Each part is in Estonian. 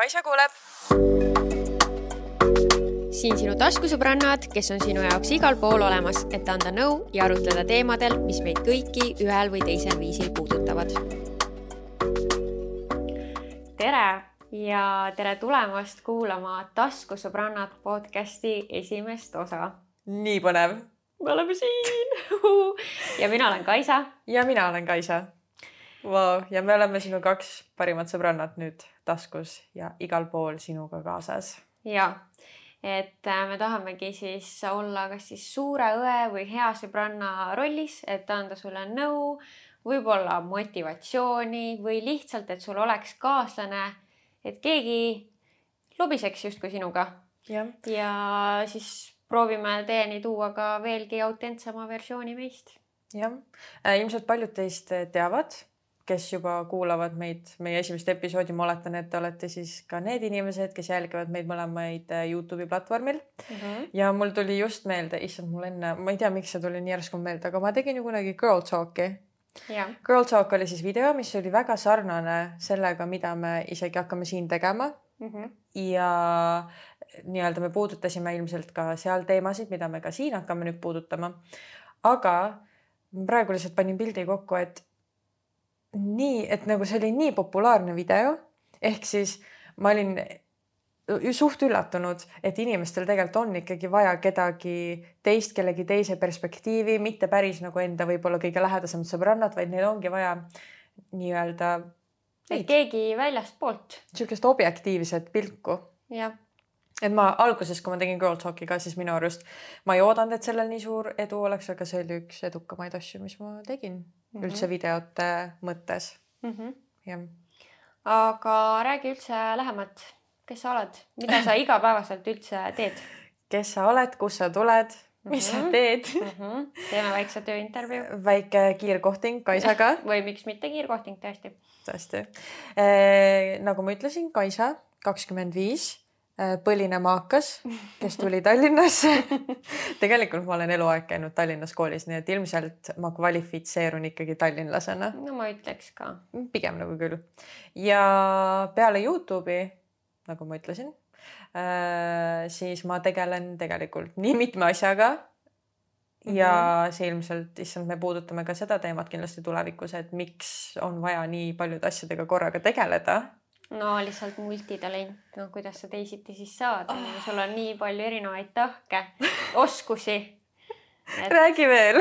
Kaisa kuuleb. siin sinu taskusõbrannad, kes on sinu jaoks igal pool olemas, et anda nõu ja arutleda teemadel, mis meid kõiki ühel või teisel viisil puudutavad. tere ja tere tulemast kuulama Taskusõbrannad podcasti esimest osa. nii põnev. me oleme siin ja mina olen Kaisa. ja mina olen Kaisa wow.. ja me oleme sinu kaks parimat sõbrannat nüüd taskus ja igal pool sinuga kaasas. ja, et äh, me tahamegi siis olla kas siis suure õe või hea sõbranna rollis, et anda sulle nõu, võib-olla motivatsiooni või lihtsalt, et sul oleks kaaslane, et keegi lobiseks justkui sinuga. ja siis proovime teieni tuua ka veelgi autentsema versiooni meist. jah, äh, ilmselt paljud teist teavad kes juba kuulavad meid, meie esimest episoodi, ma oletan, et te olete siis ka need inimesed, kes jälgivad meid mõlemaid äh, Youtube'i platvormil mm. -hmm. ja mul tuli just meelde, issand, mul enne, ma ei tea, miks see tuli nii järsku meelde, aga ma tegin ju kunagi Girl Talk'i. Girl Talk oli siis video, mis oli väga sarnane sellega, mida me isegi hakkame siin tegema mm. -hmm. ja nii-öelda me puudutasime ilmselt ka seal teemasid, mida me ka siin hakkame nüüd puudutama. aga praegu lihtsalt panin pildi kokku, et nii, et nagu see oli nii populaarne video, ehk siis ma olin suht üllatunud, et inimestel tegelikult on ikkagi vaja kedagi teist, kellegi teise perspektiivi, mitte päris nagu enda võib-olla kõige lähedasemad sõbrannad, vaid neil ongi vaja nii-öelda. et keegi väljastpoolt. niisugust objektiivset pilku. jah et ma alguses, kui ma tegin Girl Talki ka, siis minu arust ma ei oodanud, et sellel nii suur edu oleks, aga see oli üks edukamaid asju, mis ma tegin mm -hmm. üldse videote mõttes mm. -hmm. jah. aga räägi üldse lähemalt, kes sa oled, mida sa igapäevaselt üldse teed? kes sa oled, kust sa tuled, mis mm -hmm. sa teed mm? -hmm. teeme väikse tööintervjuu. väike kiirkohting Kaisaga või miks mitte kiirkohting tõesti. tõesti eh,. nagu ma ütlesin, Kaisa, kakskümmend viis põline maakas, kes tuli Tallinnasse tegelikult ma olen eluaeg käinud Tallinnas koolis, nii et ilmselt ma kvalifitseerun ikkagi tallinlasena. no ma ütleks ka. pigem nagu küll. ja peale Youtube'i, nagu ma ütlesin äh,, siis ma tegelen tegelikult nii mitme asjaga ja mm -hmm. see ilmselt, issand, me puudutame ka seda teemat kindlasti tulevikus, et miks on vaja nii paljude asjadega korraga tegeleda no lihtsalt multitalent, no kuidas sa teisiti siis saad oh., sul on nii palju erinevaid tahke, oskusi et.... räägi veel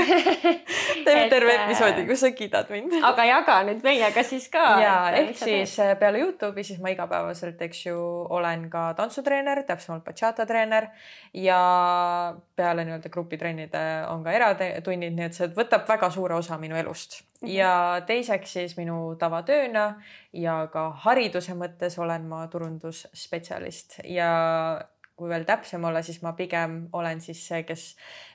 teeme terve äh, episoodi, kus sa kiidad mind aga jaga nüüd meiega siis ka. ja ehk siis teed? peale Youtube'i siis ma igapäevaselt, eks ju, olen ka tantsutreener, täpsemalt bachata treener ja peale nii-öelda grupitrennide on ka eratunnid, nii et see võtab väga suure osa minu elust mm. -hmm. ja teiseks siis minu tavatööna ja ka hariduse mõttes olen ma turundusspetsialist ja kui veel täpsem olla, siis ma pigem olen siis see, kes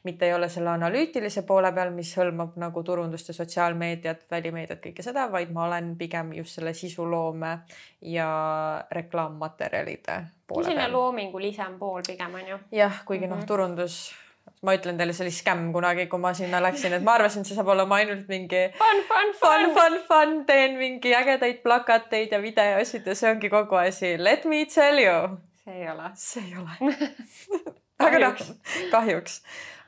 mitte ei ole selle analüütilise poole peal, mis hõlmab nagu turundust ja sotsiaalmeediat, välimeediat, kõike seda, vaid ma olen pigem just selle sisuloome ja reklaammaterjalide poole peal. loomingulisem pool pigem on ju. jah, kuigi mm -hmm. noh, mhm. turundus ma ütlen teile, see oli skämm kunagi, kui ma sinna läksin, et ma arvasin, et see saab olema ainult mingi fun, fun, fun, fun, fun, teen mingi ägedaid plakateid ja videosid ja see ongi kogu asi. Let me tell you see ei ole. see ei ole aga noh, kahjuks,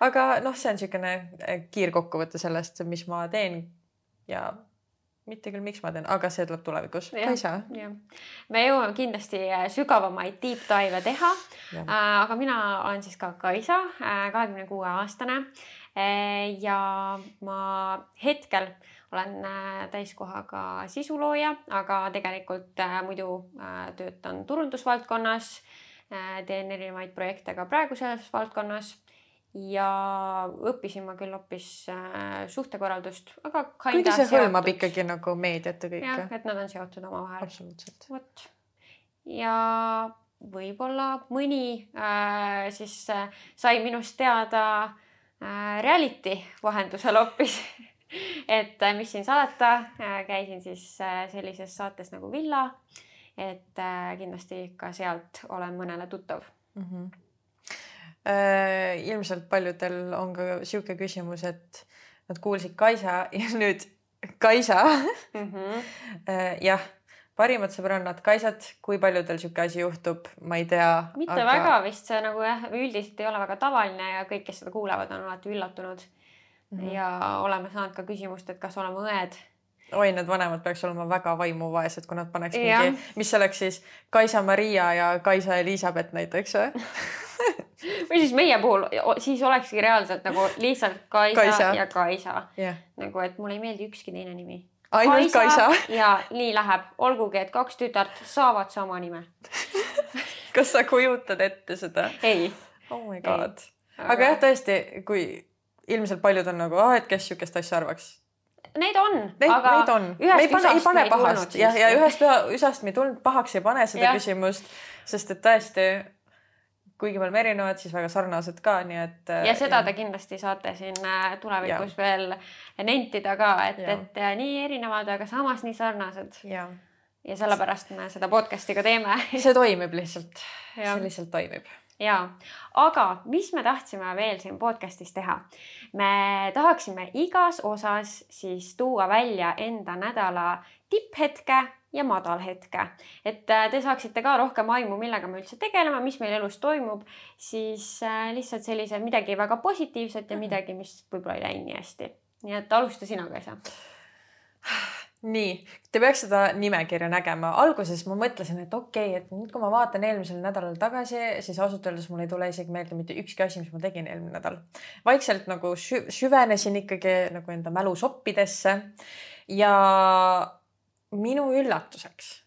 aga noh, see on niisugune äh, kiirkokkuvõte sellest, mis ma teen ja mitte küll, miks ma teen, aga see tuleb tulevikus. Kaisa. me jõuame kindlasti äh, sügavamaid deep dive'e teha. Äh, aga mina olen siis ka Kaisa, kahekümne kuue aastane. ja ma hetkel olen täiskohaga sisulooja, aga tegelikult muidu töötan turundusvaldkonnas Äh, teen erinevaid projekte ka praegu selles valdkonnas ja õppisin ma küll hoopis äh, suhtekorraldust, aga. kuigi see hõlmab ikkagi nagu meediat ja kõike. jah, et nad on seotud omavahel. absoluutselt. vot ja võib-olla mõni äh, siis äh, sai minust teada äh, reality vahendusel hoopis et äh, mis siin salata äh,, käisin siis äh, sellises saates nagu Villa et kindlasti ka sealt olen mõnele tuttav mm. -hmm. Ilmselt paljudel on ka sihuke küsimus, et nad kuulsid Kaisa ja nüüd Kaisa mm. -hmm. jah, parimad sõbrannad, Kaisad, kui paljudel sihuke asi juhtub, ma ei tea. mitte aga... väga vist, see nagu jah, üldiselt ei ole väga tavaline ja kõik, kes seda kuulevad, on alati üllatunud mm. -hmm. ja oleme saanud ka küsimust, et kas oleme õed oi, need vanemad peaks olema väga vaimuvaesed, kui nad paneks mingi, mis see oleks siis Kaisa-Maria ja Kaisa-Elizabeth näiteks või või siis meie puhul siis olekski reaalselt nagu lihtsalt Kaisa, Kaisa. ja Kaisa yeah.. nagu, et mulle ei meeldi ükski teine nimi. ainult Kaisa, Kaisa.? ja nii läheb, olgugi et kaks tütart saavad sama nime kas sa kujutad ette seda? ei. oh my god. aga, aga jah, tõesti, kui ilmselt paljud on nagu, et kes sihukest asja arvaks Neid on, aga neid on. ühest pane, ei pane pahast ja, ja ühest üsast me ei tulnud pahaks, ei pane seda ja. küsimust, sest et tõesti kuigi me oleme erinevad, siis väga sarnased ka, nii et. ja seda te kindlasti saate siin äh, tulevikus ja. veel nentida ka, et, et nii erinevad, aga samas nii sarnased. ja, ja sellepärast me seda podcast'i ka teeme see toimib lihtsalt, see lihtsalt toimib ja, aga mis me tahtsime veel siin podcast'is teha? me tahaksime igas osas siis tuua välja enda nädala tipphetke ja madalhetke, et äh, te saaksite ka rohkem aimu, millega me üldse tegeleme, mis meil elus toimub, siis äh, lihtsalt sellise midagi väga positiivset ja mhm. midagi, mis võib-olla ei läinud nii hästi. nii et alusta sina, Kaisa nii, te peaks seda nimekirja nägema. alguses ma mõtlesin, et okei okay,, et nüüd, kui ma vaatan eelmisel nädalal tagasi, siis ausalt öeldes mul ei tule isegi meelde mitte ükski asi, mis ma tegin eelmine nädal. vaikselt nagu sü süvenesin ikkagi nagu enda mälusoppidesse ja minu üllatuseks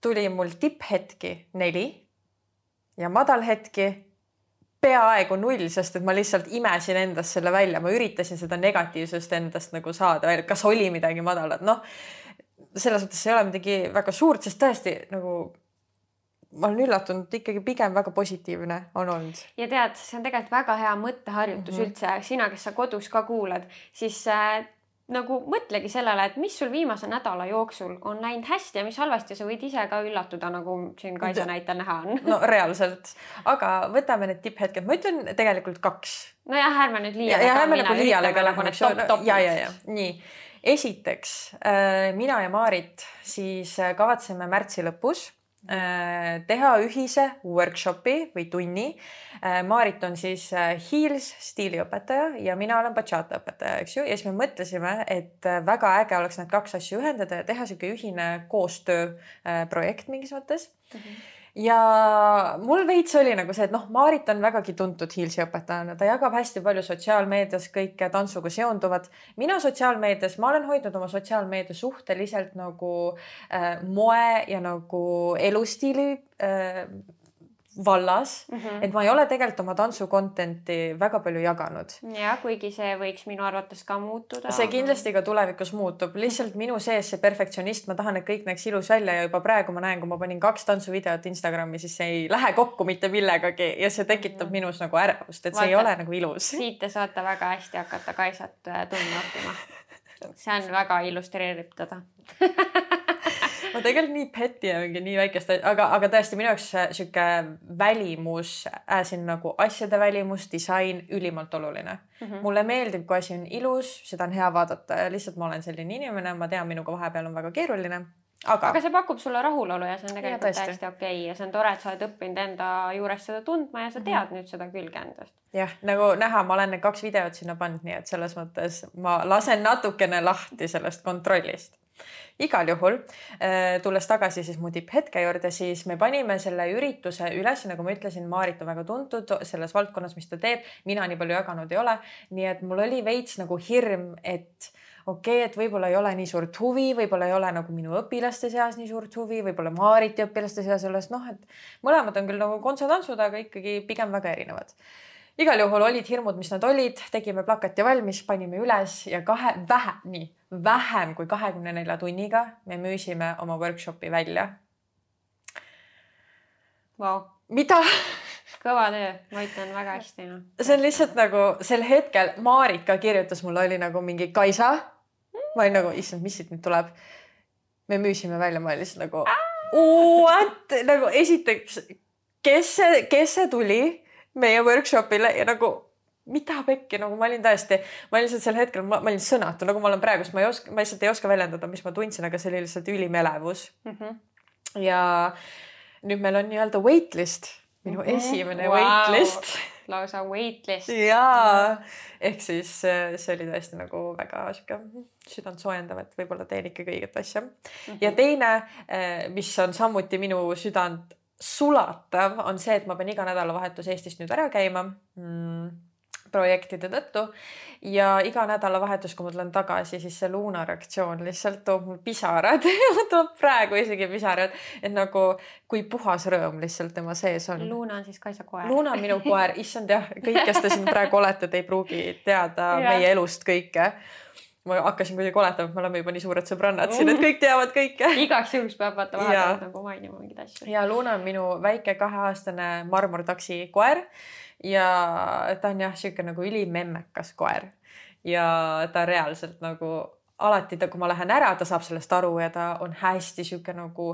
tuli mul tipphetki neli ja madalhetki peaaegu null, sest et ma lihtsalt imesin endast selle välja, ma üritasin seda negatiivsust endast nagu saada välja, kas oli midagi madalat, noh. selles mõttes ei ole midagi väga suurt, sest tõesti nagu ma olen üllatunud, ikkagi pigem väga positiivne on olnud. ja tead, see on tegelikult väga hea mõtteharjutus mm -hmm. üldse, sina, kes sa kodus ka kuulad, siis äh, nagu mõtlegi sellele, et mis sul viimase nädala jooksul on läinud hästi ja mis halvasti, sa võid ise ka üllatuda, nagu siin Kaisa näitel näha on. no reaalselt, aga võtame need tipphetked, ma ütlen tegelikult kaks. nojah, ärme nüüd liiale. ja ärme nagu liiale ka lähe, eks ju. ja, ja, ja nii, esiteks äh, mina ja Maarit siis äh, kavatseme märtsi lõpus teha ühise workshopi või tunni. Äh, Maarit on siis äh, Heels stiiliõpetaja ja mina olen bachata õpetaja, eks ju, ja siis me mõtlesime, et väga äge oleks need kaks asja ühendada ja teha sihuke ühine koostööprojekt mingis mõttes mm. -hmm ja mul veits oli nagu see, et noh, Maarit on vägagi tuntud Heelsi õpetajana, ta jagab hästi palju sotsiaalmeedias kõike tantsuga seonduvat. mina sotsiaalmeedias, ma olen hoidnud oma sotsiaalmeedia suhteliselt nagu äh, moe ja nagu elustiili äh, vallas mm, -hmm. et ma ei ole tegelikult oma tantsu content'i väga palju jaganud. ja kuigi see võiks minu arvates ka muutuda. see kindlasti ka tulevikus muutub, lihtsalt minu sees see perfektsionist, ma tahan, et kõik näeks ilus välja ja juba praegu ma näen, kui ma panin kaks tantsuvideot Instagrami, siis see ei lähe kokku mitte millegagi ja see tekitab mm -hmm. minus nagu ärevust, et see Vaata, ei ole nagu ilus. siit te saate väga hästi hakata Kaisat äh, tundma õppima. see on väga illustreerib teda ma tegelikult nii petty ja mingi nii väikest, aga, aga tõesti minu jaoks sihuke välimus äh,, siin nagu asjade välimus, disain ülimalt oluline mm. -hmm. mulle meeldib, kui asi on ilus, seda on hea vaadata ja lihtsalt ma olen selline inimene, ma tean, minuga vahepeal on väga keeruline aga. aga see pakub sulle rahulolu ja see on tegelikult ja, täiesti okei okay. ja see on tore, et sa oled õppinud enda juures seda tundma ja sa tead mm -hmm. nüüd seda külge endast. jah, nagu näha, ma olen need kaks videot sinna pannud, nii et selles mõttes ma lasen natukene lahti sellest kontrollist igal juhul äh, tulles tagasi siis mu tipphetke juurde, siis me panime selle ürituse üles, nagu ma ütlesin, Maarit on väga tuntud selles valdkonnas, mis ta teeb, mina nii palju jaganud ei ole, nii et mul oli veits nagu hirm, et okei okay,, et võib-olla ei ole nii suurt huvi, võib-olla ei ole nagu minu õpilaste seas nii suurt huvi, võib-olla Maariti õpilaste seas alles noh, et mõlemad on küll nagu kontsatantsud, aga ikkagi pigem väga erinevad igal juhul olid hirmud, mis nad olid, tegime plakati valmis, panime üles ja kahe, vähe, nii, vähem kui kahekümne nelja tunniga me müüsime oma workshopi välja. Wow.. mida? kõva töö, ma ütlen väga hästi no.. see on lihtsalt nagu sel hetkel Maarit ka kirjutas mulle, oli nagu mingi Kaisa. ma olin nagu, issand, mis siit nüüd tuleb. me müüsime välja, ma olin lihtsalt nagu what, nagu esiteks, kes see, kes see tuli meie workshopile ja nagu mida pekki, nagu ma olin täiesti, ma lihtsalt sel hetkel, ma olin sõnatu, nagu ma olen praegu, sest ma ei oska, ma lihtsalt ei oska väljendada, mis ma tundsin, aga see oli lihtsalt ülim elevus mm. -hmm. ja nüüd meil on nii-öelda waitlist, minu mm -hmm. esimene wow. waitlist lausa waitlist. jaa, ehk siis see oli tõesti nagu väga sihuke südant soojendav, et võib-olla teen ikkagi õiget asja mm. -hmm. ja teine, eh, mis on samuti minu südant sulatav, on see, et ma pean iga nädalavahetus Eestist nüüd ära käima mm, projektide tõttu ja iga nädalavahetus, kui ma tulen tagasi, siis see Luuna reaktsioon lihtsalt toob mul pisarad toob praegu isegi pisarad, et nagu kui puhas rõõm lihtsalt tema sees on. Luuna on siis Kaisa koer. Luuna on minu koer, issand jah, kõik, kes te siin praegu olete, te ei pruugi teada meie elust kõike ma hakkasin kuidagi oletama, et me oleme juba nii suured sõbrannad siin, et kõik teavad kõike. igaks juhuks peab vaata vahepeal nagu mainima mingeid asju. ja Luna on minu väike kaheaastane marmortaksi koer ja ta on jah, sihuke nagu ülimemmekas koer ja ta reaalselt nagu alati ta, kui ma lähen ära, ta saab sellest aru ja ta on hästi sihuke nagu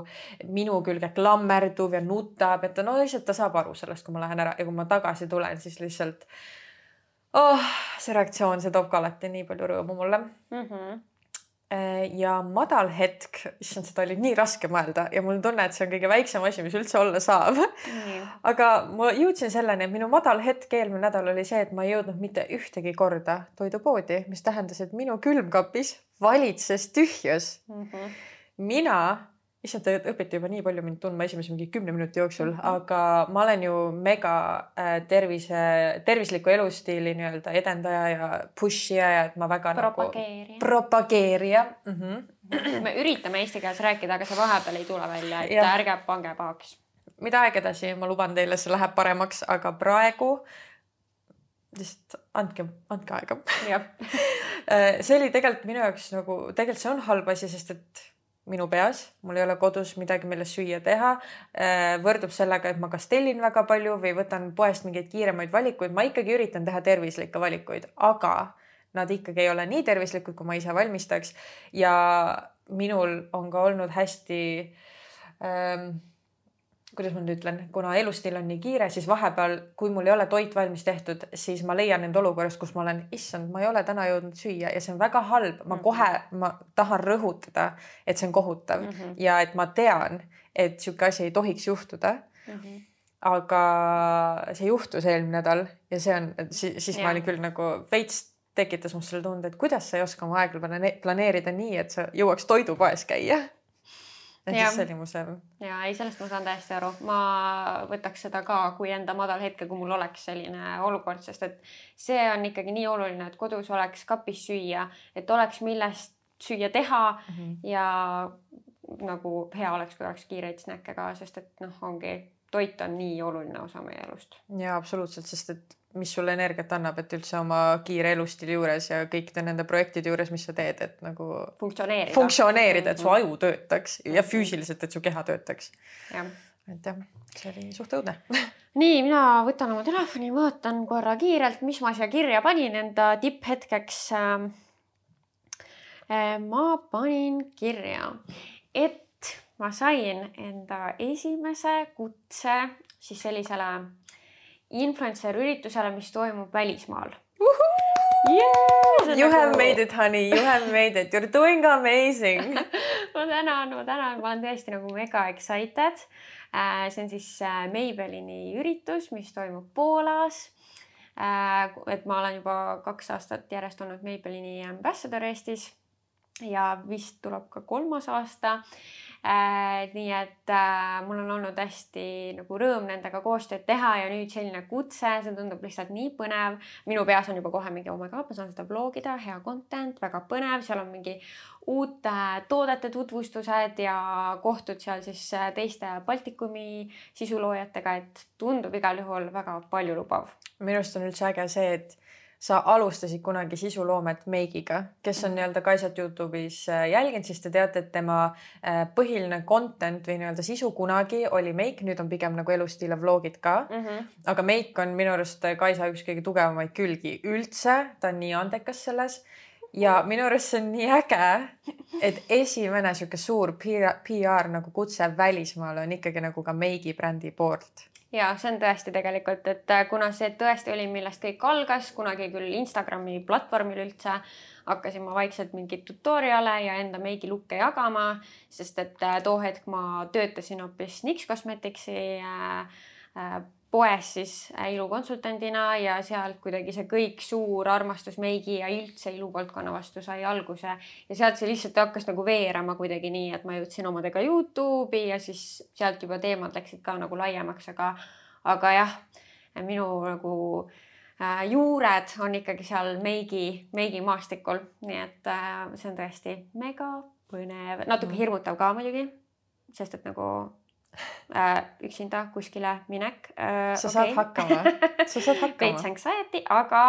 minu külge klammerduv ja nutab, et ta no lihtsalt ta saab aru sellest, kui ma lähen ära ja kui ma tagasi tulen, siis lihtsalt oh, see reaktsioon, see toob ka alati nii palju rõõmu mulle mm. -hmm. ja madal hetk, issand, seda oli nii raske mõelda ja mul on tunne, et see on kõige väiksem asi, mis üldse olla saab mm.. aga ma jõudsin selleni, et minu madal hetk eelmine nädal oli see, et ma ei jõudnud mitte ühtegi korda toidupoodi, mis tähendas, et minu külmkapis valitses tühjus mm. -hmm. mina issand, te õpite juba nii palju mind tundma esimese mingi kümne minuti jooksul mm, -hmm. aga ma olen ju mega äh, tervise, tervisliku elustiili nii-öelda edendaja ja push ija ja et ma väga propageerija nagu propageerija mm. -hmm. me üritame eesti keeles rääkida, aga see vahepeal ei tule välja, et ja. ärge pange pahaks. mida aeg edasi, ma luban teile, see läheb paremaks, aga praegu lihtsalt andke, andke aega. Äh, see oli tegelikult minu jaoks nagu, tegelikult see on halb asi, sest et minu peas, mul ei ole kodus midagi, millest süüa teha. Äh, võrdub sellega, et ma kas tellin väga palju või võtan poest mingeid kiiremaid valikuid, ma ikkagi üritan teha tervislikke valikuid, aga nad ikkagi ei ole nii tervislikud, kui ma ise valmistaks. ja minul on ka olnud hästi ähm, kuidas ma nüüd ütlen, kuna elustiil on nii kiire, siis vahepeal, kui mul ei ole toit valmis tehtud, siis ma leian end olukorrast, kus ma olen, issand, ma ei ole täna jõudnud süüa ja see on väga halb, ma mm -hmm. kohe, ma tahan rõhutada, et see on kohutav mm -hmm. ja et ma tean, et sihuke asi ei tohiks juhtuda mm. -hmm aga see juhtus eelmine nädal ja see on, siis, siis ja. ma olin küll nagu veits tekitas must selle tunde, et kuidas sa ei oska oma aega planeerida nii, et sa jõuaks toidupoes käia ehk siis see oli mu see. ja ei, sellest ma saan täiesti aru, ma võtaks seda ka kui enda madal hetke, kui mul oleks selline olukord, sest et see on ikkagi nii oluline, et kodus oleks kapis süüa, et oleks millest süüa teha mm -hmm. ja nagu hea oleks, kui oleks kiireid snäkke ka, sest et noh, ongi toit on nii oluline osa meie elust. ja absoluutselt, sest et mis sulle energiat annab, et üldse oma kiire elustiili juures ja kõikide nende projektide juures, mis sa teed, et nagu funktsioneerida, funktsioneerida, et su aju töötaks ja füüsiliselt, et su keha töötaks. et jah, see oli suht õudne. Nii, mina võtan oma telefoni, vaatan korra kiirelt, mis ma siia kirja panin enda tipphetkeks. Ähm, äh, ma panin kirja, et ma sain enda esimese kutse siis sellisele influencer üritusele, mis toimub välismaal. Yeah, you nagu... have made it, honey, you have made it, you are doing amazing. Ma tänan, ma tänan, ma olen tõesti nagu mega excited. Äh, see on siis äh, Maybellini üritus, mis toimub Poolas. Äh, et ma olen juba kaks aastat järjest olnud Maybellini ambassador Eestis ja vist tuleb ka kolmas aasta Äh, nii et äh, mul on olnud hästi nagu rõõm nendega koostööd teha ja nüüd selline kutse, see tundub lihtsalt nii põnev. minu peas on juba kohe mingi oh my god, ma saan seda blogida, hea content, väga põnev, seal on mingi uute toodete tutvustused ja kohtud seal siis äh, teiste Baltikumi sisuloojatega, et tundub igal juhul väga paljulubav. minu arust on üldse äge see, et sa alustasid kunagi sisuloomet Meigiga, kes on nii-öelda Kaisat Youtube'is äh, jälginud, siis te teate, et tema äh, põhiline content või nii-öelda sisu kunagi oli Meik, nüüd on pigem nagu elustiil ja vlogid ka mm. -hmm. aga Meik on minu arust äh, Kaisa üks kõige tugevamaid külgi üldse, ta on nii andekas selles ja minu arust see on nii äge, et esimene sihuke suur PR, PR nagu kutse välismaale on ikkagi nagu ka Meigi brändi poolt ja see on tõesti tegelikult, et äh, kuna see tõesti oli, millest kõik algas kunagi küll Instagrami platvormil üldse, hakkasin ma vaikselt mingeid tutorial'e ja enda meigilukke jagama, sest et äh, too hetk ma töötasin hoopis NYX Cosmeticsi äh, äh, poes siis ilukonsultandina ja sealt kuidagi see kõik suur armastus meigi ja üldse iluvaldkonna vastu sai alguse. Ja sealt see lihtsalt hakkas nagu veerema kuidagi nii, et ma jõudsin omadega Youtube'i ja siis sealt juba teemad läksid ka nagu laiemaks, aga, aga jah, minu nagu äh, juured on ikkagi seal meigi, meigimaastikul, nii et äh, see on tõesti mega põnev, natuke mm. hirmutav ka muidugi, sest et nagu äh, üksinda kuskile minek äh,. sa okay. saad hakkama, sa saad hakkama. veits anxiety, aga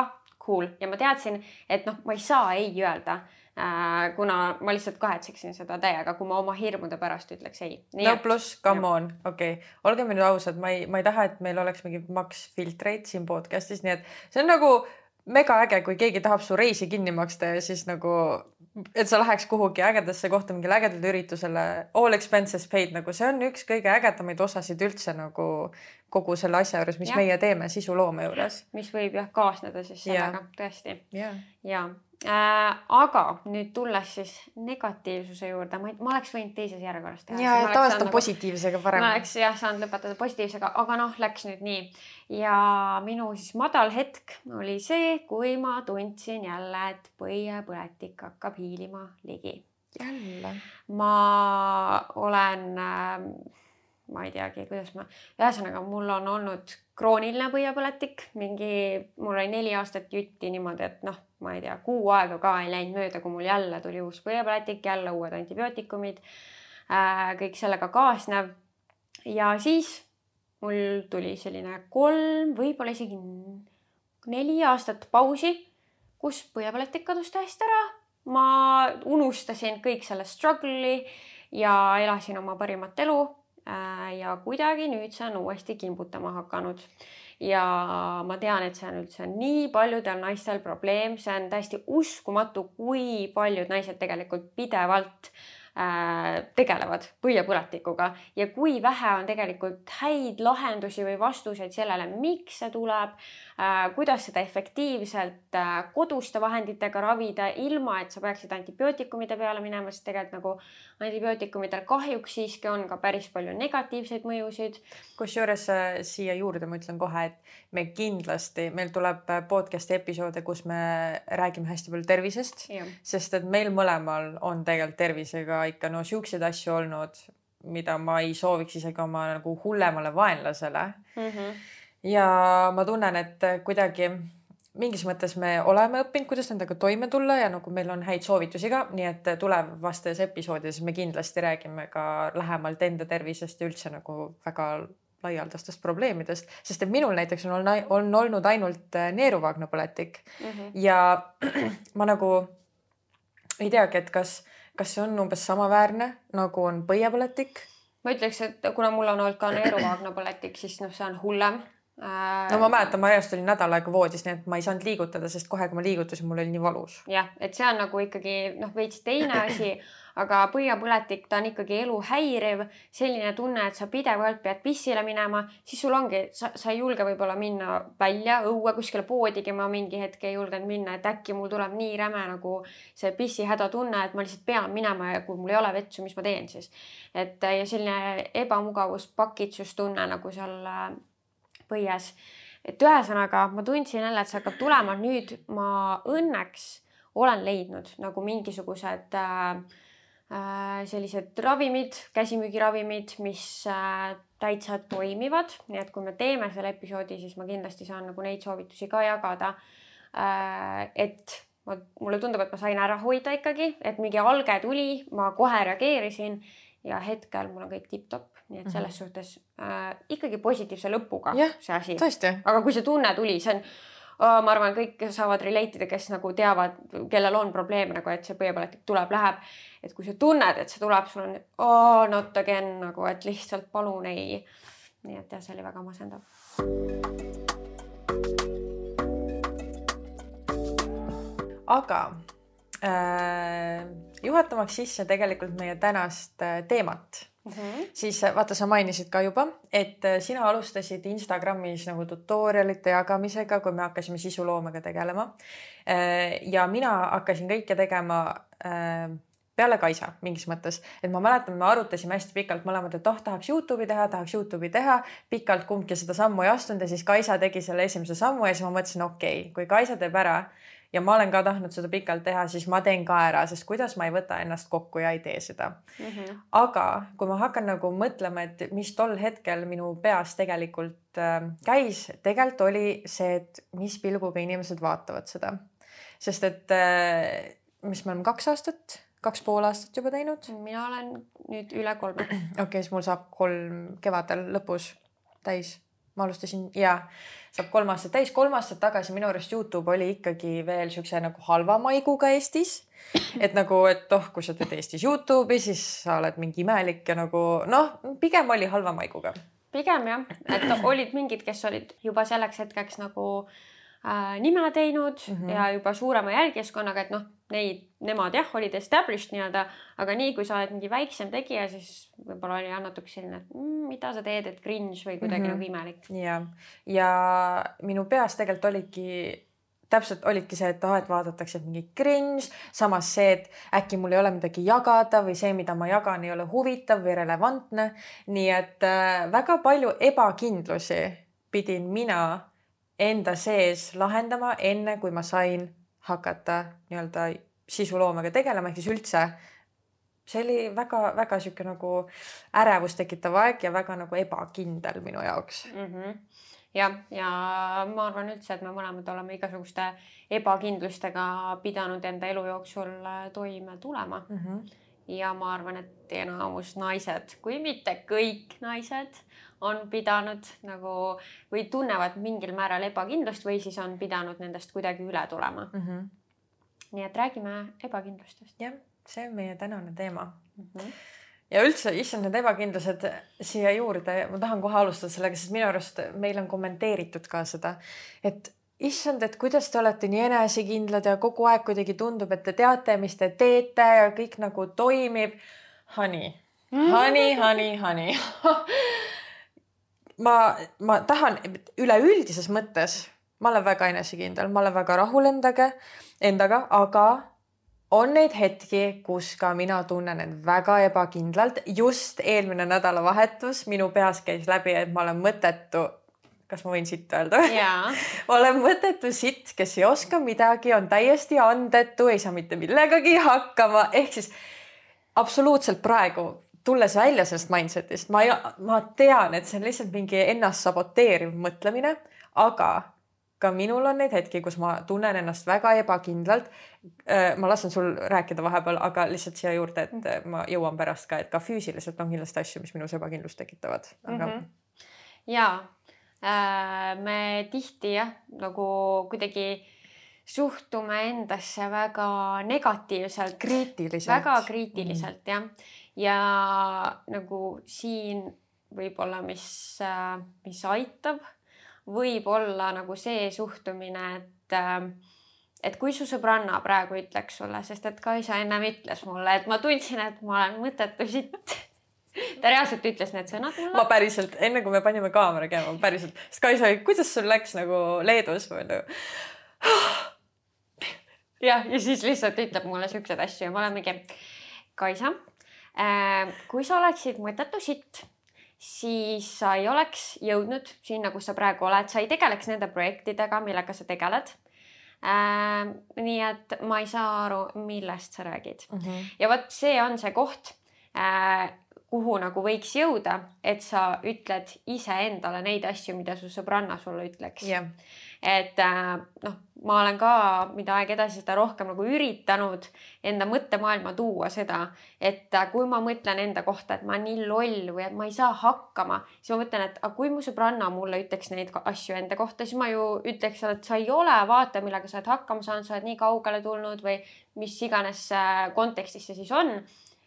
cool ja ma teadsin, et noh, ma ei saa ei öelda äh,, kuna ma lihtsalt kahetseksin seda täiega, kui ma oma hirmude pärast ütleks ei. no pluss, come on, okei okay., olgem nüüd ausad, ma ei, ma ei taha, et meil oleks mingi maks filtreid siin podcast'is, nii et see on nagu mega äge, kui keegi tahab su reisi kinni maksta ja siis nagu et sa läheks kuhugi ägedasse kohta mingile ägedale üritusele, all expenses paid, nagu see on üks kõige ägedamaid osasid üldse nagu kogu selle asja juures, mis ja. meie teeme sisuloome juures. mis võib jah kaasneda siis sellega ja. tõesti. ja, ja. Aga nüüd tulles siis negatiivsuse juurde, ma, ma oleks võinud teises järjekorras teha. ja tavaliselt on nagu, positiivsega parem. ma oleks jah saanud lõpetada positiivsega, aga noh, läks nüüd nii. ja minu siis madal hetk oli see, kui ma tundsin jälle, et põiepõletik hakkab hiilima ligi. jälle? ma olen äh, ma ei teagi, kuidas ma, ühesõnaga mul on olnud krooniline põiepõletik, mingi, mul oli neli aastat jutti niimoodi, et noh, ma ei tea, kuu aega ka ei läinud mööda, kui mul jälle tuli uus põiepõletik, jälle uued antibiootikumid äh,, kõik sellega kaasnev. ja siis mul tuli selline kolm, võib-olla isegi neli aastat pausi, kus põiepõletik kadus täiesti ära. ma unustasin kõik selle struggle'i ja elasin oma parimat elu Äh, ja kuidagi nüüd see on uuesti kimbutama hakanud. Ja ma tean, et see on üldse nii paljudel naistel probleem, see on täiesti uskumatu, kui paljud naised tegelikult pidevalt äh, tegelevad põiepõletikuga ja kui vähe on tegelikult häid lahendusi või vastuseid sellele, miks see tuleb Äh, kuidas seda efektiivselt äh, koduste vahenditega ravida, ilma et sa peaksid antibiootikumide peale minema, sest tegelikult nagu antibiootikumidel kahjuks siiski on ka päris palju negatiivseid mõjusid. kusjuures äh, siia juurde ma ütlen kohe, et me kindlasti, meil tuleb podcast'i episoode, kus me räägime hästi palju tervisest, sest et meil mõlemal on tegelikult tervisega ikka no siukseid asju olnud, mida ma ei sooviks isegi oma nagu hullemale vaenlasele mm. -hmm ja ma tunnen, et kuidagi mingis mõttes me oleme õppinud, kuidas nendega toime tulla ja nagu meil on häid soovitusi ka, nii et tulevastes episoodides me kindlasti räägime ka lähemalt enda tervisest ja üldse nagu väga laialdastest probleemidest, sest et minul näiteks on, on olnud ainult neeruvagnapõletik mm -hmm. ja ma nagu ei teagi, et kas, kas see on umbes samaväärne nagu on põiepõletik ma ütleks, et kuna mul on olnud ka neeruvagnapõletik, siis noh, see on hullem. Äh, no ma mäletan, ma järjest olin nädal aega voodis, nii et ma ei saanud liigutada, sest kohe, kui ma liigutasin, mul oli nii valus. jah, et see on nagu ikkagi noh, veits teine asi, aga põiepõletik, ta on ikkagi elu häiriv, selline tunne, et sa pidevalt pead pissile minema, siis sul ongi, sa, sa ei julge võib-olla minna välja õue kuskile poodigi, ma mingi hetk ei julgenud minna, et äkki mul tuleb nii räme nagu see pissihäda tunne, et ma lihtsalt pean minema ja kui mul ei ole vetsu, mis ma teen siis. et ja selline ebamugavus, pakitsustunne nagu seal põies. et ühesõnaga ma tundsin jälle, et see hakkab tulema, nüüd ma õnneks olen leidnud nagu mingisugused äh, äh, sellised ravimid, käsimüügiravimid, mis äh, täitsa toimivad, nii et kui me teeme selle episoodi, siis ma kindlasti saan nagu neid soovitusi ka jagada äh,. et ma, mulle tundub, et ma sain ära hoida ikkagi, et mingi alge tuli, ma kohe reageerisin ja hetkel mul on kõik tipp-topp nii et selles mm -hmm. suhtes äh, ikkagi positiivse lõpuga yeah, see asi. aga kui see tunne tuli, see on oh,, ma arvan, kõik saavad relate ida, kes nagu teavad, kellel on probleem nagu, et see põiepõletik tuleb, läheb. et kui sa tunned, et see tuleb, sul on oh, not again nagu, et lihtsalt palun ei. nii et jah, see oli väga masendav. aga äh, juhatamaks sisse tegelikult meie tänast äh, teemat mm, -hmm. siis vaata, sa mainisid ka juba, et sina alustasid Instagramis nagu tutorial'ite jagamisega, kui me hakkasime sisuloomega tegelema. ja mina hakkasin kõike tegema peale Kaisa mingis mõttes, et ma mäletan, me arutasime hästi pikalt mõlemad, et oh, tahaks Youtube'i teha, tahaks Youtube'i teha. pikalt kumbki seda sammu ei astunud ja siis Kaisa tegi selle esimese sammu ja siis ma mõtlesin, okei okay,, kui Kaisa teeb ära ja ma olen ka tahtnud seda pikalt teha, siis ma teen ka ära, sest kuidas ma ei võta ennast kokku ja ei tee seda mm. -hmm. aga kui ma hakkan nagu mõtlema, et mis tol hetkel minu peas tegelikult äh, käis, tegelikult oli see, et mis pilguga inimesed vaatavad seda, sest et äh, mis me oleme kaks aastat kaks pool aastat juba teinud. mina olen nüüd üle kolme. okei okay,, siis mul saab kolm kevadel lõpus täis. Ma alustasin ja saab kolm aastat täis, kolm aastat tagasi minu arust Youtube oli ikkagi veel siukse nagu halva maiguga Eestis. et nagu, et oh, kui sa teed Eestis Youtube'i, siis sa oled mingi imelik ja nagu noh, pigem oli halva maiguga. pigem jah, et olid mingid, kes olid juba selleks hetkeks nagu äh, nime teinud mm -hmm. ja juba suurema jälgijaskonnaga, et noh, neid, nemad jah, olid established nii-öelda, aga nii kui sa oled mingi väiksem tegija, siis võib-olla oli jah natuke selline, et mm, mida sa teed, et cringe või kuidagi mm -hmm. nagu imelik. ja, ja minu peas tegelikult oligi täpselt olidki see, et ah, et vaadatakse, et mingi cringe, samas see, et äkki mul ei ole midagi jagada või see, mida ma jagan, ei ole huvitav või relevantne. nii et äh, väga palju ebakindlusi pidin mina enda sees lahendama, enne kui ma sain hakata nii-öelda sisuloomega tegelema, ehk siis üldse see oli väga-väga sihuke nagu ärevust tekitav aeg ja väga nagu ebakindel minu jaoks mm. -hmm. jah, ja ma arvan üldse, et me mõlemad oleme igasuguste ebakindlustega pidanud enda elu jooksul toime tulema mm. -hmm. ja ma arvan, et enamus naised, kui mitte kõik naised on pidanud nagu või tunnevad mingil määral ebakindlust või siis on pidanud nendest kuidagi üle tulema mm. -hmm. nii et räägime ebakindlustest. jah, see on meie tänane teema mm. -hmm ja üldse, issand, need ebakindlused siia juurde, ma tahan kohe alustada sellega, sest minu arust meil on kommenteeritud ka seda, et issand, et kuidas te olete nii enesekindlad ja kogu aeg kuidagi tundub, et te teate, mis te teete ja kõik nagu toimib. Honey, honey, honey, honey ma, ma tahan üleüldises mõttes, ma olen väga enesekindel, ma olen väga rahul endaga, endaga, aga on neid hetki, kus ka mina tunnen end väga ebakindlalt. just eelmine nädalavahetus minu peas käis läbi, et ma olen mõttetu. kas ma võin sitt öelda ma olen mõttetu sitt, kes ei oska midagi, on täiesti andetu, ei saa mitte millegagi hakkama, ehk siis absoluutselt praegu tulles välja sellest mindset'ist, ma ma tean, et see on lihtsalt mingi ennast saboteeriv mõtlemine, aga ka minul on neid hetki, kus ma tunnen ennast väga ebakindlalt. Äh, ma lasen sul rääkida vahepeal, aga lihtsalt siia juurde, et ma jõuan pärast ka, et ka füüsiliselt on kindlasti asju, mis minus ebakindlust tekitavad, aga mm. -hmm. ja äh, me tihti jah, nagu kuidagi suhtume endasse väga negatiivselt. kriitiliselt. väga kriitiliselt mm. jah ja nagu siin võib-olla, mis, äh, mis aitab, võib olla nagu see suhtumine, et äh, et kui su sõbranna praegu ütleks sulle, sest et Kaisa ennem ütles mulle, et ma tundsin, et ma olen mõttetu sitt ta reaalselt ütles need sõnad mulle. ma päriselt, enne kui me panime kaamera käima, päriselt, sest Kaisa, kuidas sul läks nagu Leedus või nagu? jah, ja siis lihtsalt ütleb mulle siukseid asju ja ma olen mingi, Kaisa kui sa oleksid mõttetu sitt, siis sa ei oleks jõudnud sinna, kus sa praegu oled, sa ei tegeleks nende projektidega, millega sa tegeled. Äh, nii et ma ei saa aru, millest sa räägid mm. -hmm. ja vot see on see koht, äh, kuhu nagu võiks jõuda, et sa ütled iseendale neid asju, mida su sõbranna sulle ütleks yeah et äh, noh, ma olen ka, mida aeg edasi, seda rohkem nagu üritanud enda mõttemaailma tuua seda, et äh, kui ma mõtlen enda kohta, et ma olen nii loll või et ma ei saa hakkama, siis ma mõtlen, et aga kui mu sõbranna mulle ütleks neid asju enda kohta, siis ma ju ütleks, et sa ei ole, vaata, millega sa oled hakkama saanud, sa oled nii kaugele tulnud või mis iganes äh, kontekstis see siis on.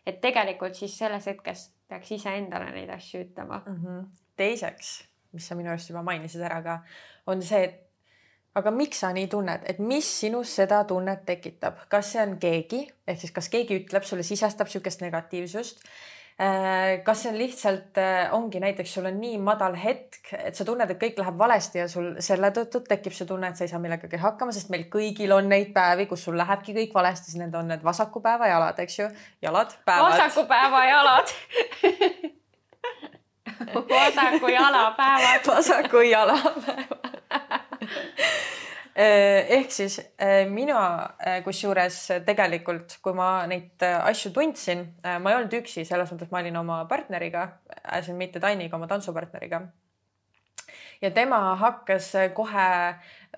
et tegelikult siis selles hetkes peaks iseendale neid asju ütlema mm. -hmm. teiseks, mis sa minu arust juba mainisid ära ka, on see, et aga miks sa nii tunned, et mis sinus seda tunnet tekitab, kas see on keegi ehk siis kas keegi ütleb sulle, sisestab niisugust negatiivsust kas see on lihtsalt, äh, ongi näiteks sul on nii madal hetk, et sa tunned, et kõik läheb valesti ja sul selle tõttu tekib see tunne, et sa ei saa millegagi hakkama, sest meil kõigil on neid päevi, kus sul lähebki kõik valesti, siis need on need vasakupäeva jalad, eks ju, jalad, päevad. vasakupäeva jalad. Vasaku jala päevad. Vasaku jala päevad. Äh, ehk siis äh, mina äh, kusjuures tegelikult, kui ma neid asju tundsin, ma ei olnud üksi, selles mõttes ma olin oma partneriga, mitte Tainiga, oma tantsupartneriga. ja tema hakkas kohe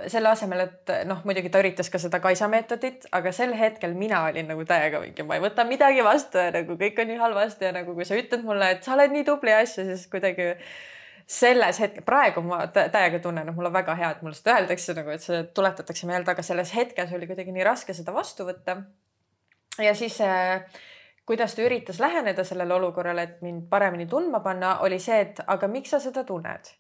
selle asemel, et noh, muidugi ta üritas ka seda Kaisa meetodit, aga sel hetkel mina olin nagu täiega mingi, ma ei võta midagi vastu ja nagu kõik on nii halvasti ja nagu kui sa ütled mulle, et sa oled nii tubli asju, siis kuidagi selles hetkel, praegu ma täiega tunnen, et mul on väga hea, et mulle seda öeldakse nagu, et see tuletatakse meelde, aga selles hetkes oli kuidagi nii raske seda vastu võtta. ja siis äh, kuidas ta üritas läheneda sellele olukorrale, et mind paremini tundma panna, oli see, et aga miks sa seda tunned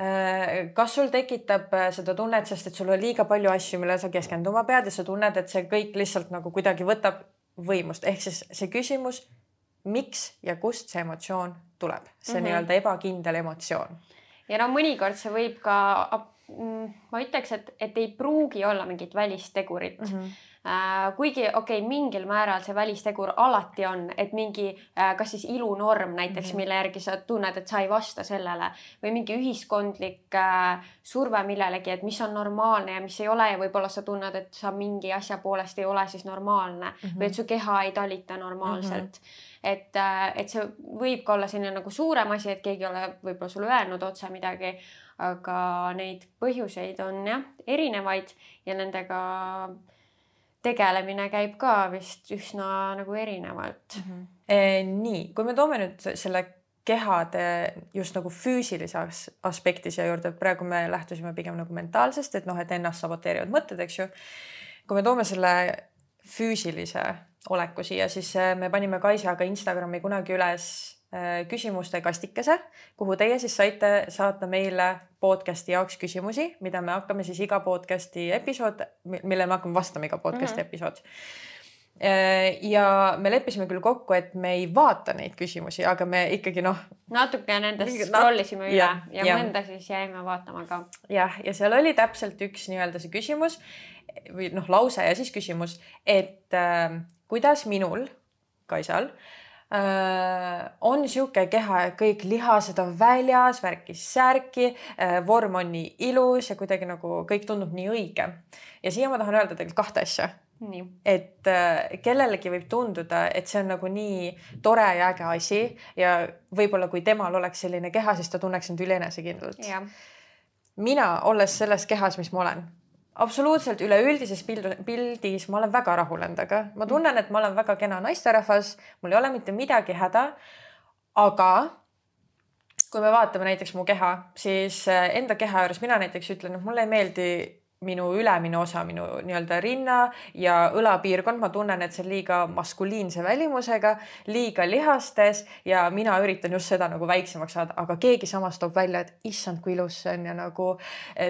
äh,? kas sul tekitab äh, seda tunnet, sest et sul on liiga palju asju, millele sa keskenduma pead ja sa tunned, et see kõik lihtsalt nagu kuidagi võtab võimust, ehk siis see küsimus, miks ja kust see emotsioon tuleb, see mm -hmm. nii-öelda ebakindel emotsioon. ja no mõnikord see võib ka, mm, ma ütleks, et, et ei pruugi olla mingit välistegurit mm. -hmm kuigi okei okay,, mingil määral see välistegur alati on, et mingi äh, kas siis ilunorm näiteks mm, -hmm. mille järgi sa tunned, et sa ei vasta sellele või mingi ühiskondlik äh, surve millelegi, et mis on normaalne ja mis ei ole ja võib-olla sa tunned, et sa mingi asja poolest ei ole siis normaalne mm -hmm. või et su keha ei talita normaalselt mm. -hmm. et, et see võib ka olla selline nagu suurem asi, et keegi ei ole võib-olla sulle öelnud otse midagi, aga neid põhjuseid on jah erinevaid ja nendega tegelemine käib ka vist üsna nagu erinevalt mm. -hmm. E, nii, kui me toome nüüd selle kehade just nagu füüsilises aspekti siia juurde, praegu me lähtusime pigem nagu mentaalsest, et noh, et ennast saboteerivad mõtted, eks ju. kui me toome selle füüsilise oleku siia, siis e, me panime Kaisaga Instagrami kunagi üles Äh, küsimuste kastikese, kuhu teie siis saite saata meile podcast'i jaoks küsimusi, mida me hakkame siis iga podcast'i episood, mille me hakkame vastama iga podcast'i mm -hmm. episood. Äh, ja me leppisime küll kokku, et me ei vaata neid küsimusi, aga me ikkagi noh. natuke nendest scroll isime üle ja, ja, ja mõnda siis jäime vaatama ka. jah, ja seal oli täpselt üks nii-öelda see küsimus või noh, lause ja siis küsimus, et äh, kuidas minul, Kaisal äh, Äh, on sihuke keha, et kõik lihased on väljas, värki-särki, äh, vorm on nii ilus ja kuidagi nagu kõik tundub nii õige. ja siia ma tahan öelda tegelikult kahte asja. et äh, kellelegi võib tunduda, et see on nagu nii tore ja äge asi ja võib-olla kui temal oleks selline keha, siis ta tunneks end ülienesekindlalt. mina, olles selles kehas, mis ma olen absoluutselt üleüldises pildis ma olen väga rahul endaga, ma mm. tunnen, et ma olen väga kena naisterahvas, mul ei ole mitte midagi häda. aga kui me vaatame näiteks mu keha, siis eh, enda keha juures mina näiteks ütlen, et mulle ei meeldi minu ülemine osa, minu nii-öelda rinna ja õlapiirkond, ma tunnen, et see on liiga maskuliinse välimusega, liiga lihastes ja mina üritan just seda nagu väiksemaks saada, aga keegi samas toob välja, et issand, kui ilus see on ja nagu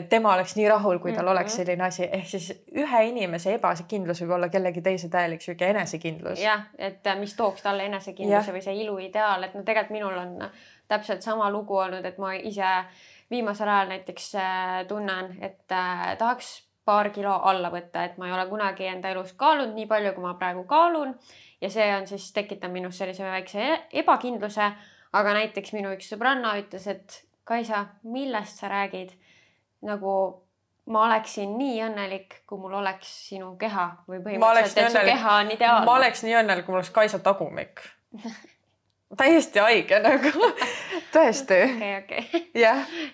tema oleks nii rahul, kui tal mm -hmm. oleks selline asi, ehk siis ühe inimese ebasekindlus võib olla kellegi teise täielik sihuke enesekindlus. jah, et äh, mis tooks talle enesekindluse ja. või see iluideaal, et no tegelikult minul on täpselt sama lugu olnud, et ma ise viimasel ajal näiteks äh, tunnen, et äh, tahaks paar kilo alla võtta, et ma ei ole kunagi enda elus kaalunud nii palju, kui ma praegu kaalun ja see on siis tekitanud minus sellise väikse e-, ebakindluse. aga näiteks minu üks sõbranna ütles, et Kaisa, millest sa räägid? nagu ma oleksin nii õnnelik, kui mul oleks sinu keha või põhimõtteliselt, et su keha on ideaalne. ma oleks nii õnnelik, kui mul oleks Kaisa tagumik täiesti haige nagu tõesti. okei, okei.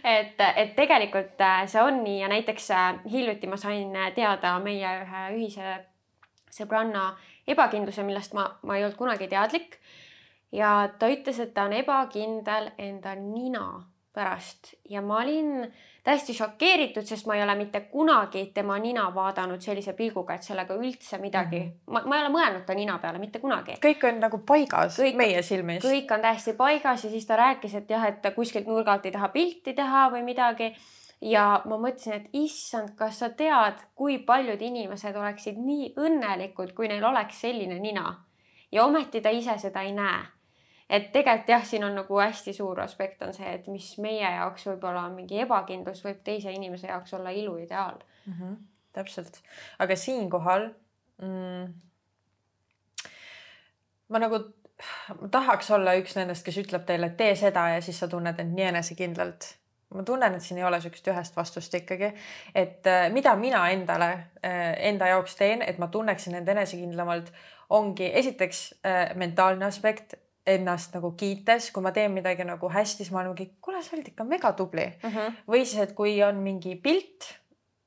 et, et tegelikult äh, see on nii ja näiteks äh, hiljuti ma sain äh, teada meie ühe ühise sõbranna ebakindluse, millest ma, ma ei olnud kunagi teadlik. ja ta ütles, et ta on ebakindel enda nina pärast ja ma olin täiesti šokeeritud, sest ma ei ole mitte kunagi tema nina vaadanud sellise pilguga, et sellega üldse midagi mm, -hmm. ma, ma ei ole mõelnud ta nina peale mitte kunagi. kõik on nagu paigas kõik, meie silmis. kõik on täiesti paigas ja siis ta rääkis, et jah, et kuskilt nurga alt ei taha pilti teha või midagi. ja ma mõtlesin, et issand, kas sa tead, kui paljud inimesed oleksid nii õnnelikud, kui neil oleks selline nina ja ometi ta ise seda ei näe et tegelikult jah, siin on nagu hästi suur aspekt on see, et mis meie jaoks võib-olla on mingi ebakindlus, võib teise inimese jaoks olla iluideaal mm. -hmm, täpselt, aga siinkohal mm, ma nagu ma tahaks olla üks nendest, kes ütleb teile, et tee seda ja siis sa tunned end nii enesekindlalt. ma tunnen, et siin ei ole niisugust ühest vastust ikkagi, et äh, mida mina endale äh,, enda jaoks teen, et ma tunneksin end enesekindlamalt, ongi esiteks äh, mentaalne aspekt, ennast nagu kiites, kui ma teen midagi nagu hästi, siis ma olen mingi, kuule, sa oled ikka megatubli mm. -hmm. või siis, et kui on mingi pilt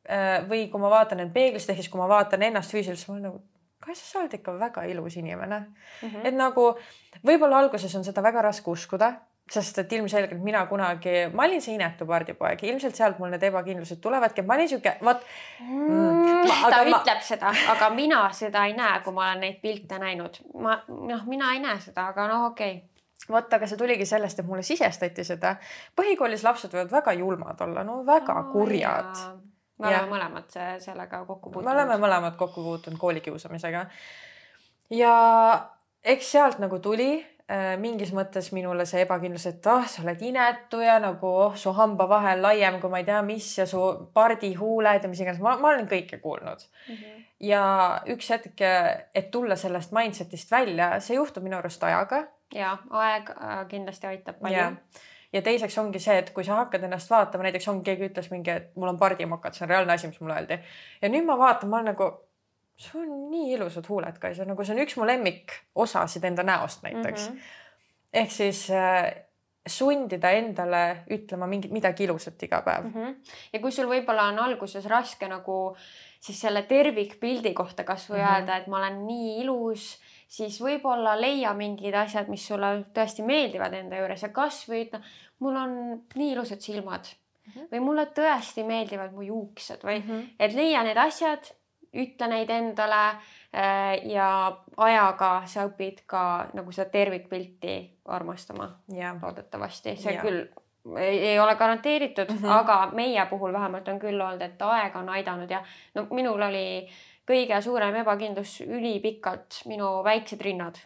äh, või kui ma vaatan end peeglist, ehk siis kui ma vaatan ennast füüsiliselt, siis ma olen nagu Kaisa, sa oled ikka väga ilus inimene mm. -hmm. et nagu võib-olla alguses on seda väga raske uskuda, sest et ilmselgelt mina kunagi, ma olin see inetu pardipoeg, ilmselt sealt mul need ebakindlused tulevadki, ma olin sihuke, vot mm,. ta ma... ütleb seda, aga mina seda ei näe, kui ma olen neid pilte näinud. ma noh, mina ei näe seda, aga noh, okei okay vot, aga see tuligi sellest, et mulle sisestati seda. põhikoolis lapsed võivad väga julmad olla, no väga oh, kurjad me oleme mõlemad sellega kokku puutunud. me oleme mõlemad kokku puutunud koolikiusamisega. ja eks sealt nagu tuli mingis mõttes minule see ebakindlus, et ah sa oled inetu ja nagu oh, su hambavahe on laiem kui ma ei tea mis ja su pardihuuled ja mis iganes, ma, ma olen kõike kuulnud mm. -hmm. ja üks hetk, et tulla sellest mindset'ist välja, see juhtub minu arust ajaga. ja aeg äh, kindlasti aitab palju ja teiseks ongi see, et kui sa hakkad ennast vaatama, näiteks on keegi ütles mingi, et mul on pardimokad, see on reaalne asi, mis mulle öeldi. ja nüüd ma vaatan, ma olen nagu, sul on nii ilusad huuled, Kaisa, nagu see on üks mu lemmikosasid enda näost näiteks mm. -hmm. ehk siis äh, sundida endale ütlema mingi midagi ilusat iga päev mm. -hmm. ja kui sul võib-olla on alguses raske nagu siis selle tervikpildi kohta kasvõi mm -hmm. öelda, et ma olen nii ilus siis võib-olla leia mingid asjad, mis sulle tõesti meeldivad enda juures ja kasvõi ütle, mul on nii ilusad silmad mm -hmm. või mulle tõesti meeldivad mu juuksed või mm -hmm. et leia need asjad, ütle neid endale äh, ja ajaga sa õpid ka nagu seda tervikpilti armastama yeah.. loodetavasti, see yeah. küll ei, ei ole garanteeritud mm, -hmm. aga meie puhul vähemalt on küll olnud, et aeg on aidanud ja no minul oli kõige suurem ebakindlus ülipikalt minu väiksed rinnad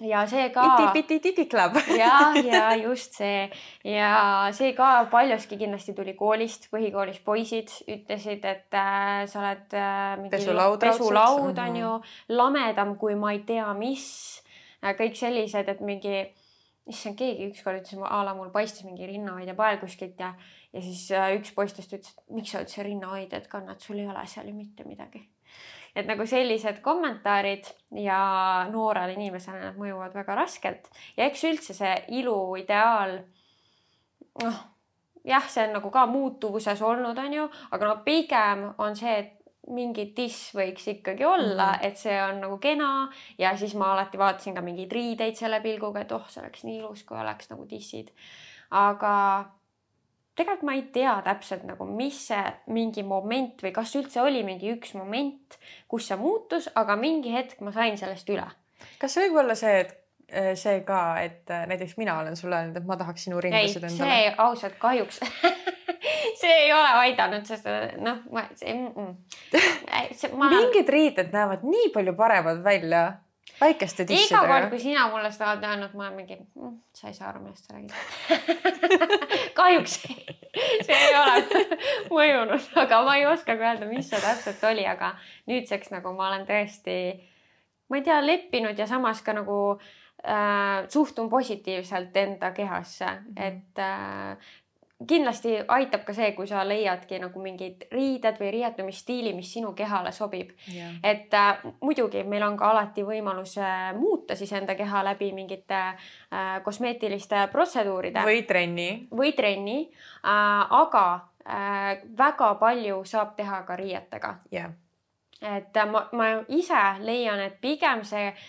ja see ka. iti-piti-titi-klab. ja, ja just see ja see ka paljuski kindlasti tuli koolist, põhikoolis poisid ütlesid, et äh, sa oled äh, mingi pesulaud, pesulaud on ju, lamedam kui ma ei tea mis äh,. kõik sellised, et mingi, issand, keegi ükskord ütles a la mul paistis mingi rinnahoidja pael kuskilt ja, ja siis äh, üks poistest ütles, et miks sa üldse rinnahoidjat kannad, sul ei ole seal ju mitte midagi et nagu sellised kommentaarid ja noorele inimesele nad mõjuvad väga raskelt ja eks üldse see iluideaal, noh jah, see on nagu ka muutuvuses olnud, on ju, aga no pigem on see, et mingi diss võiks ikkagi olla mm, -hmm. et see on nagu kena ja siis ma alati vaatasin ka mingeid riideid selle pilguga, et oh, see oleks nii ilus, kui oleks nagu dissid. aga tegelikult ma ei tea täpselt nagu, mis see mingi moment või kas üldse oli mingi üks moment, kus see muutus, aga mingi hetk ma sain sellest üle. kas see võib olla see, et äh, see ka, et äh, näiteks mina olen sulle öelnud, et ma tahaks sinu rindasid endale? see ausalt kahjuks see ei ole aidanud, sest noh, ma see, mm, mm. see ma... mingid riided näevad nii palju paremad välja väikeste dissidega. iga kord, kui sina mulle seda oled öelnud, ma olen mingi mm,, sa ei saa aru, millest sa räägid kahjuks see ei ole mõjunud, aga ma ei oska ka öelda, mis see täpselt oli, aga nüüdseks nagu ma olen tõesti, ma ei tea, leppinud ja samas ka nagu äh, suhtun positiivselt enda kehasse mm, -hmm. et äh, kindlasti aitab ka see, kui sa leiadki nagu mingid riided või riietumisstiili, mis sinu kehale sobib. Yeah.. et äh, muidugi meil on ka alati võimalus äh, muuta siis enda keha läbi mingite äh, kosmeetiliste protseduuride. või trenni. või trenni. Äh,, aga äh, väga palju saab teha ka riietega. Yeah.. et äh, ma, ma ise leian, et pigem see äh,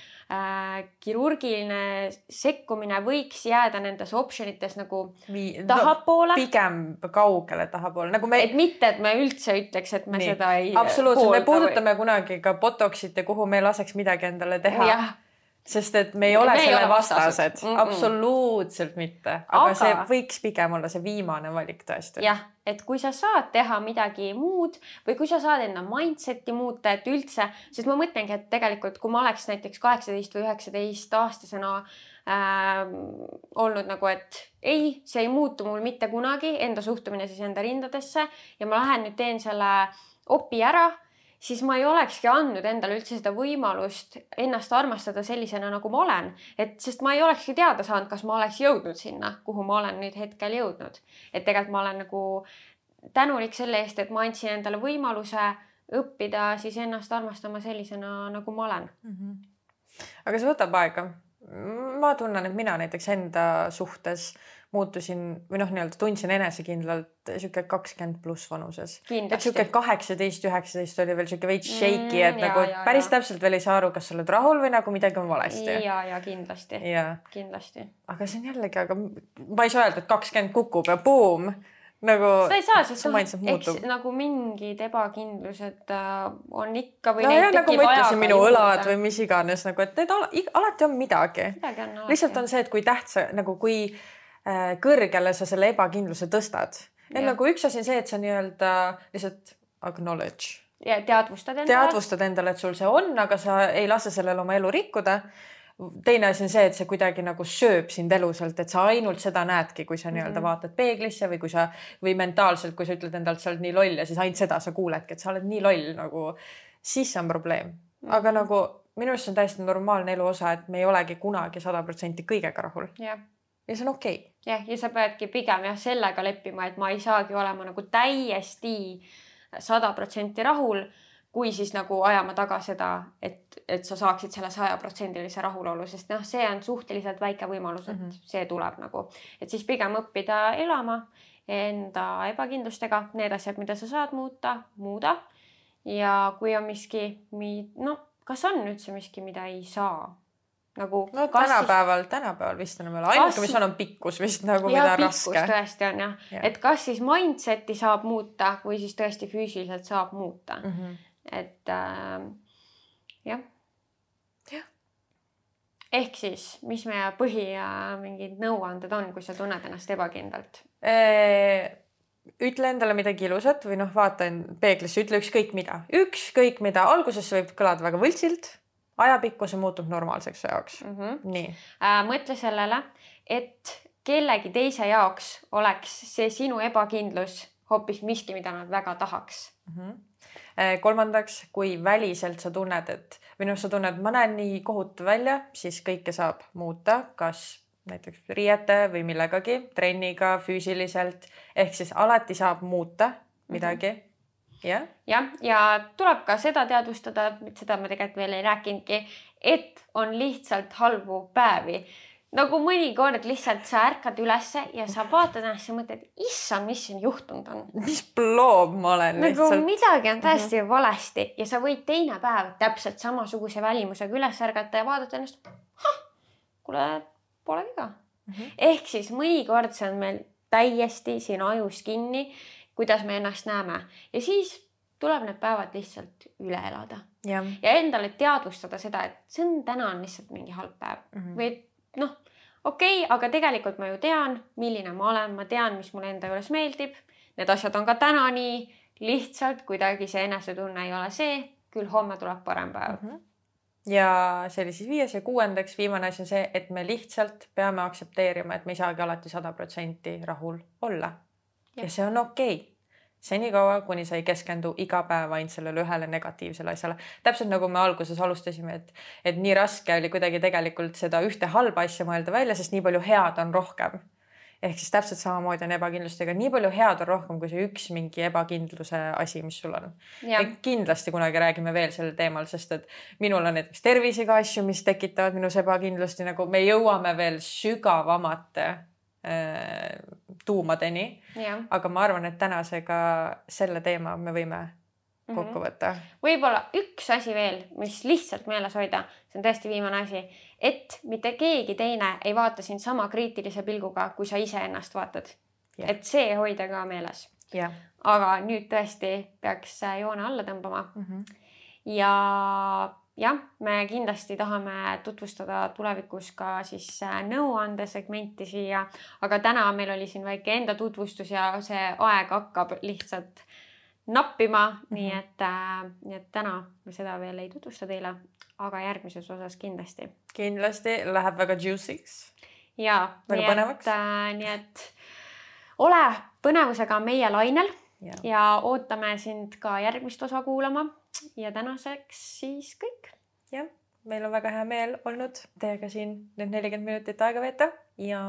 kirurgiline sekkumine võiks jääda nendes optsioon ites nagu Vii, tahapoole no,. pigem kaugele tahapoole, nagu me. et mitte, et me üldse ütleks, et me Nii. seda ei. absoluutselt, me puudutame või... kunagi ka Botoxit ja kuhu me laseks midagi endale teha sest et me ei ole me selle vastased, mm -mm. absoluutselt mitte, aga, aga see võiks pigem olla see viimane valik tõesti. jah, et kui sa saad teha midagi muud või kui sa saad enda mindset'i muuta, et üldse, sest ma mõtlengi, et tegelikult kui ma oleks näiteks kaheksateist või üheksateist aastasena äh, olnud nagu, et ei, see ei muutu mul mitte kunagi, enda suhtumine siis enda rindadesse ja ma lähen nüüd teen selle opi ära siis ma ei olekski andnud endale üldse seda võimalust ennast armastada sellisena, nagu ma olen. et sest ma ei olekski teada saanud, kas ma oleks jõudnud sinna, kuhu ma olen nüüd hetkel jõudnud. et tegelikult ma olen nagu tänulik selle eest, et ma andsin endale võimaluse õppida siis ennast armastama sellisena, nagu ma olen mm. -hmm. aga see võtab aega. ma tunnen, et mina näiteks enda suhtes äh, muutusin või noh, nii-öelda tundsin enesekindlalt sihuke kakskümmend pluss vanuses. et sihuke kaheksateist, üheksateist oli veel sihuke veits shaky, et mm, nagu ja, päris ja. täpselt veel ei saa aru, kas sa oled rahul või nagu midagi on valesti. ja, ja kindlasti, kindlasti. aga see on jällegi, aga ma ei saa öelda, et kakskümmend kukub ja buum nagu. seda ei saa, sest noh, eks nagu mingid ebakindlused äh, on ikka või. nojah, nagu ma ütlesin, minu õlad või mis iganes nagu, et need al alati on midagi. lihtsalt on see, et kui tähtsa nagu kui kõrgele sa selle ebakindluse tõstad. et nagu üks asi on see, et sa nii-öelda lihtsalt acknowledge. ja teadvustad endale. teadvustad endale, et sul see on, aga sa ei lase sellel oma elu rikkuda. teine asi on see, et see kuidagi nagu sööb sind elusalt, et sa ainult seda näedki, kui sa nii-öelda mm -hmm. vaatad peeglisse või kui sa või mentaalselt, kui sa ütled endalt, sa oled nii loll ja siis ainult seda sa kuuledki, et sa oled nii loll nagu, siis on probleem mm. -hmm. aga nagu minu arust see on täiesti normaalne elu osa, et me ei olegi kunagi sada protsenti kõigega rahul. jah ja see on okei okay.. jah, ja sa peadki pigem jah sellega leppima, et ma ei saagi olema nagu täiesti sada protsenti rahul, kui siis nagu ajama taga seda, et, et sa saaksid selle sajaprotsendilise rahulolu, sest noh, see on suhteliselt väike võimalus, et mm -hmm. see tuleb nagu, et siis pigem õppida elama enda ebakindlustega, need asjad, mida sa saad muuta, muuda. ja kui on miski, noh, kas on üldse miski, mida ei saa nagu. no tänapäeval siis..., tänapäeval vist on veel ainuke, mis on, on pikkus vist nagu, mida on raske. tõesti on jah ja., et kas siis mindset'i saab muuta või siis tõesti füüsiliselt saab muuta mm. -hmm. et äh, jah. jah. ehk siis, mis meie põhi ja mingid nõuanded on, kui sa tunned ennast ebakindlalt eee...? ütle endale midagi ilusat või noh, vaata peeglisse, ütle ükskõik mida, ükskõik mida, alguses võib kõlada väga võltsilt ajapikku see muutub normaalseks su jaoks mm. -hmm. nii äh,. mõtle sellele, et kellegi teise jaoks oleks see sinu ebakindlus hoopis miski, mida nad väga tahaks mm. -hmm. kolmandaks, kui väliselt sa tunned, et või noh, sa tunned, ma näen nii kohutav välja, siis kõike saab muuta, kas näiteks riiete või millegagi, trenniga, füüsiliselt ehk siis alati saab muuta midagi mm. -hmm jah, jah, ja tuleb ka seda teadvustada, seda ma tegelikult veel ei rääkinudki, et on lihtsalt halbu päevi. nagu mõnikord lihtsalt sa ärkad ülesse ja sa vaatad ennast ja mõtled, issand, mis siin juhtunud on. mis ploob ma olen nagu lihtsalt. midagi on täiesti mm -hmm. valesti ja sa võid teine päev täpselt samasuguse välimusega üles ärgata ja vaadata ennast. kuule, pole viga mm. -hmm. ehk siis mõnikord see on meil täiesti siin ajus kinni kuidas me ennast näeme. Ja siis tuleb need päevad lihtsalt üle elada. Ja, ja endale teadvustada seda, et see on täna on lihtsalt mingi halb päev. Mm -hmm. või noh, okei okay,, aga tegelikult ma ju tean, milline ma olen, ma tean, mis mulle enda juures meeldib. Need asjad on ka täna nii, lihtsalt kuidagi see enesetunne ei ole see, küll homme tuleb parem päev. Mm. -hmm ja see oli siis viies ja kuuendaks, viimane asi on see, et me lihtsalt peame aktsepteerima, et me ei saagi alati sada protsenti rahul olla ja see on okei okay senikaua, kuni sa ei keskendu iga päev ainult sellele ühele negatiivsele asjale. täpselt nagu me alguses alustasime, et, et nii raske oli kuidagi tegelikult seda ühte halba asja mõelda välja, sest nii palju head on rohkem. ehk siis täpselt samamoodi on ebakindlustega, nii palju head on rohkem kui see üks mingi ebakindluse asi, mis sul on. kindlasti kunagi räägime veel sellel teemal, sest et minul on näiteks tervisega asju, mis tekitavad minus ebakindlust ja nagu me jõuame veel sügavamate tuumadeni. aga ma arvan, et tänasega selle teema me võime mhm. kokku võtta mm -hmm.. võib-olla üks asi veel, mis lihtsalt meeles hoida, see on tõesti viimane asi, et mitte keegi teine ei vaata sind sama kriitilise pilguga, kui sa iseennast vaatad. et see hoida ka meeles. aga nüüd tõesti peaks joone alla tõmbama mm. -hmm. ja jah, me kindlasti tahame tutvustada tulevikus ka siis äh, nõuandesegmenti siia, aga täna meil oli siin väike enda tutvustus ja see aeg hakkab lihtsalt nappima mm, -hmm. nii et äh,, nii et täna me seda veel ei tutvusta teile, aga järgmises osas kindlasti. kindlasti läheb väga juicy'ks. ja, nii et äh,, nii et ole põnevusega meie lainel ja. ja ootame sind ka järgmist osa kuulama. Ja tänaseks siis kõik. jah, meil on väga hea meel olnud teiega siin need nelikümmend minutit aega veeta ja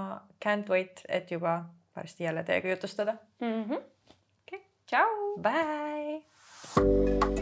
can't wait, et juba varsti jälle teiega jutustada mm. -hmm. Okay. tšau. Bye.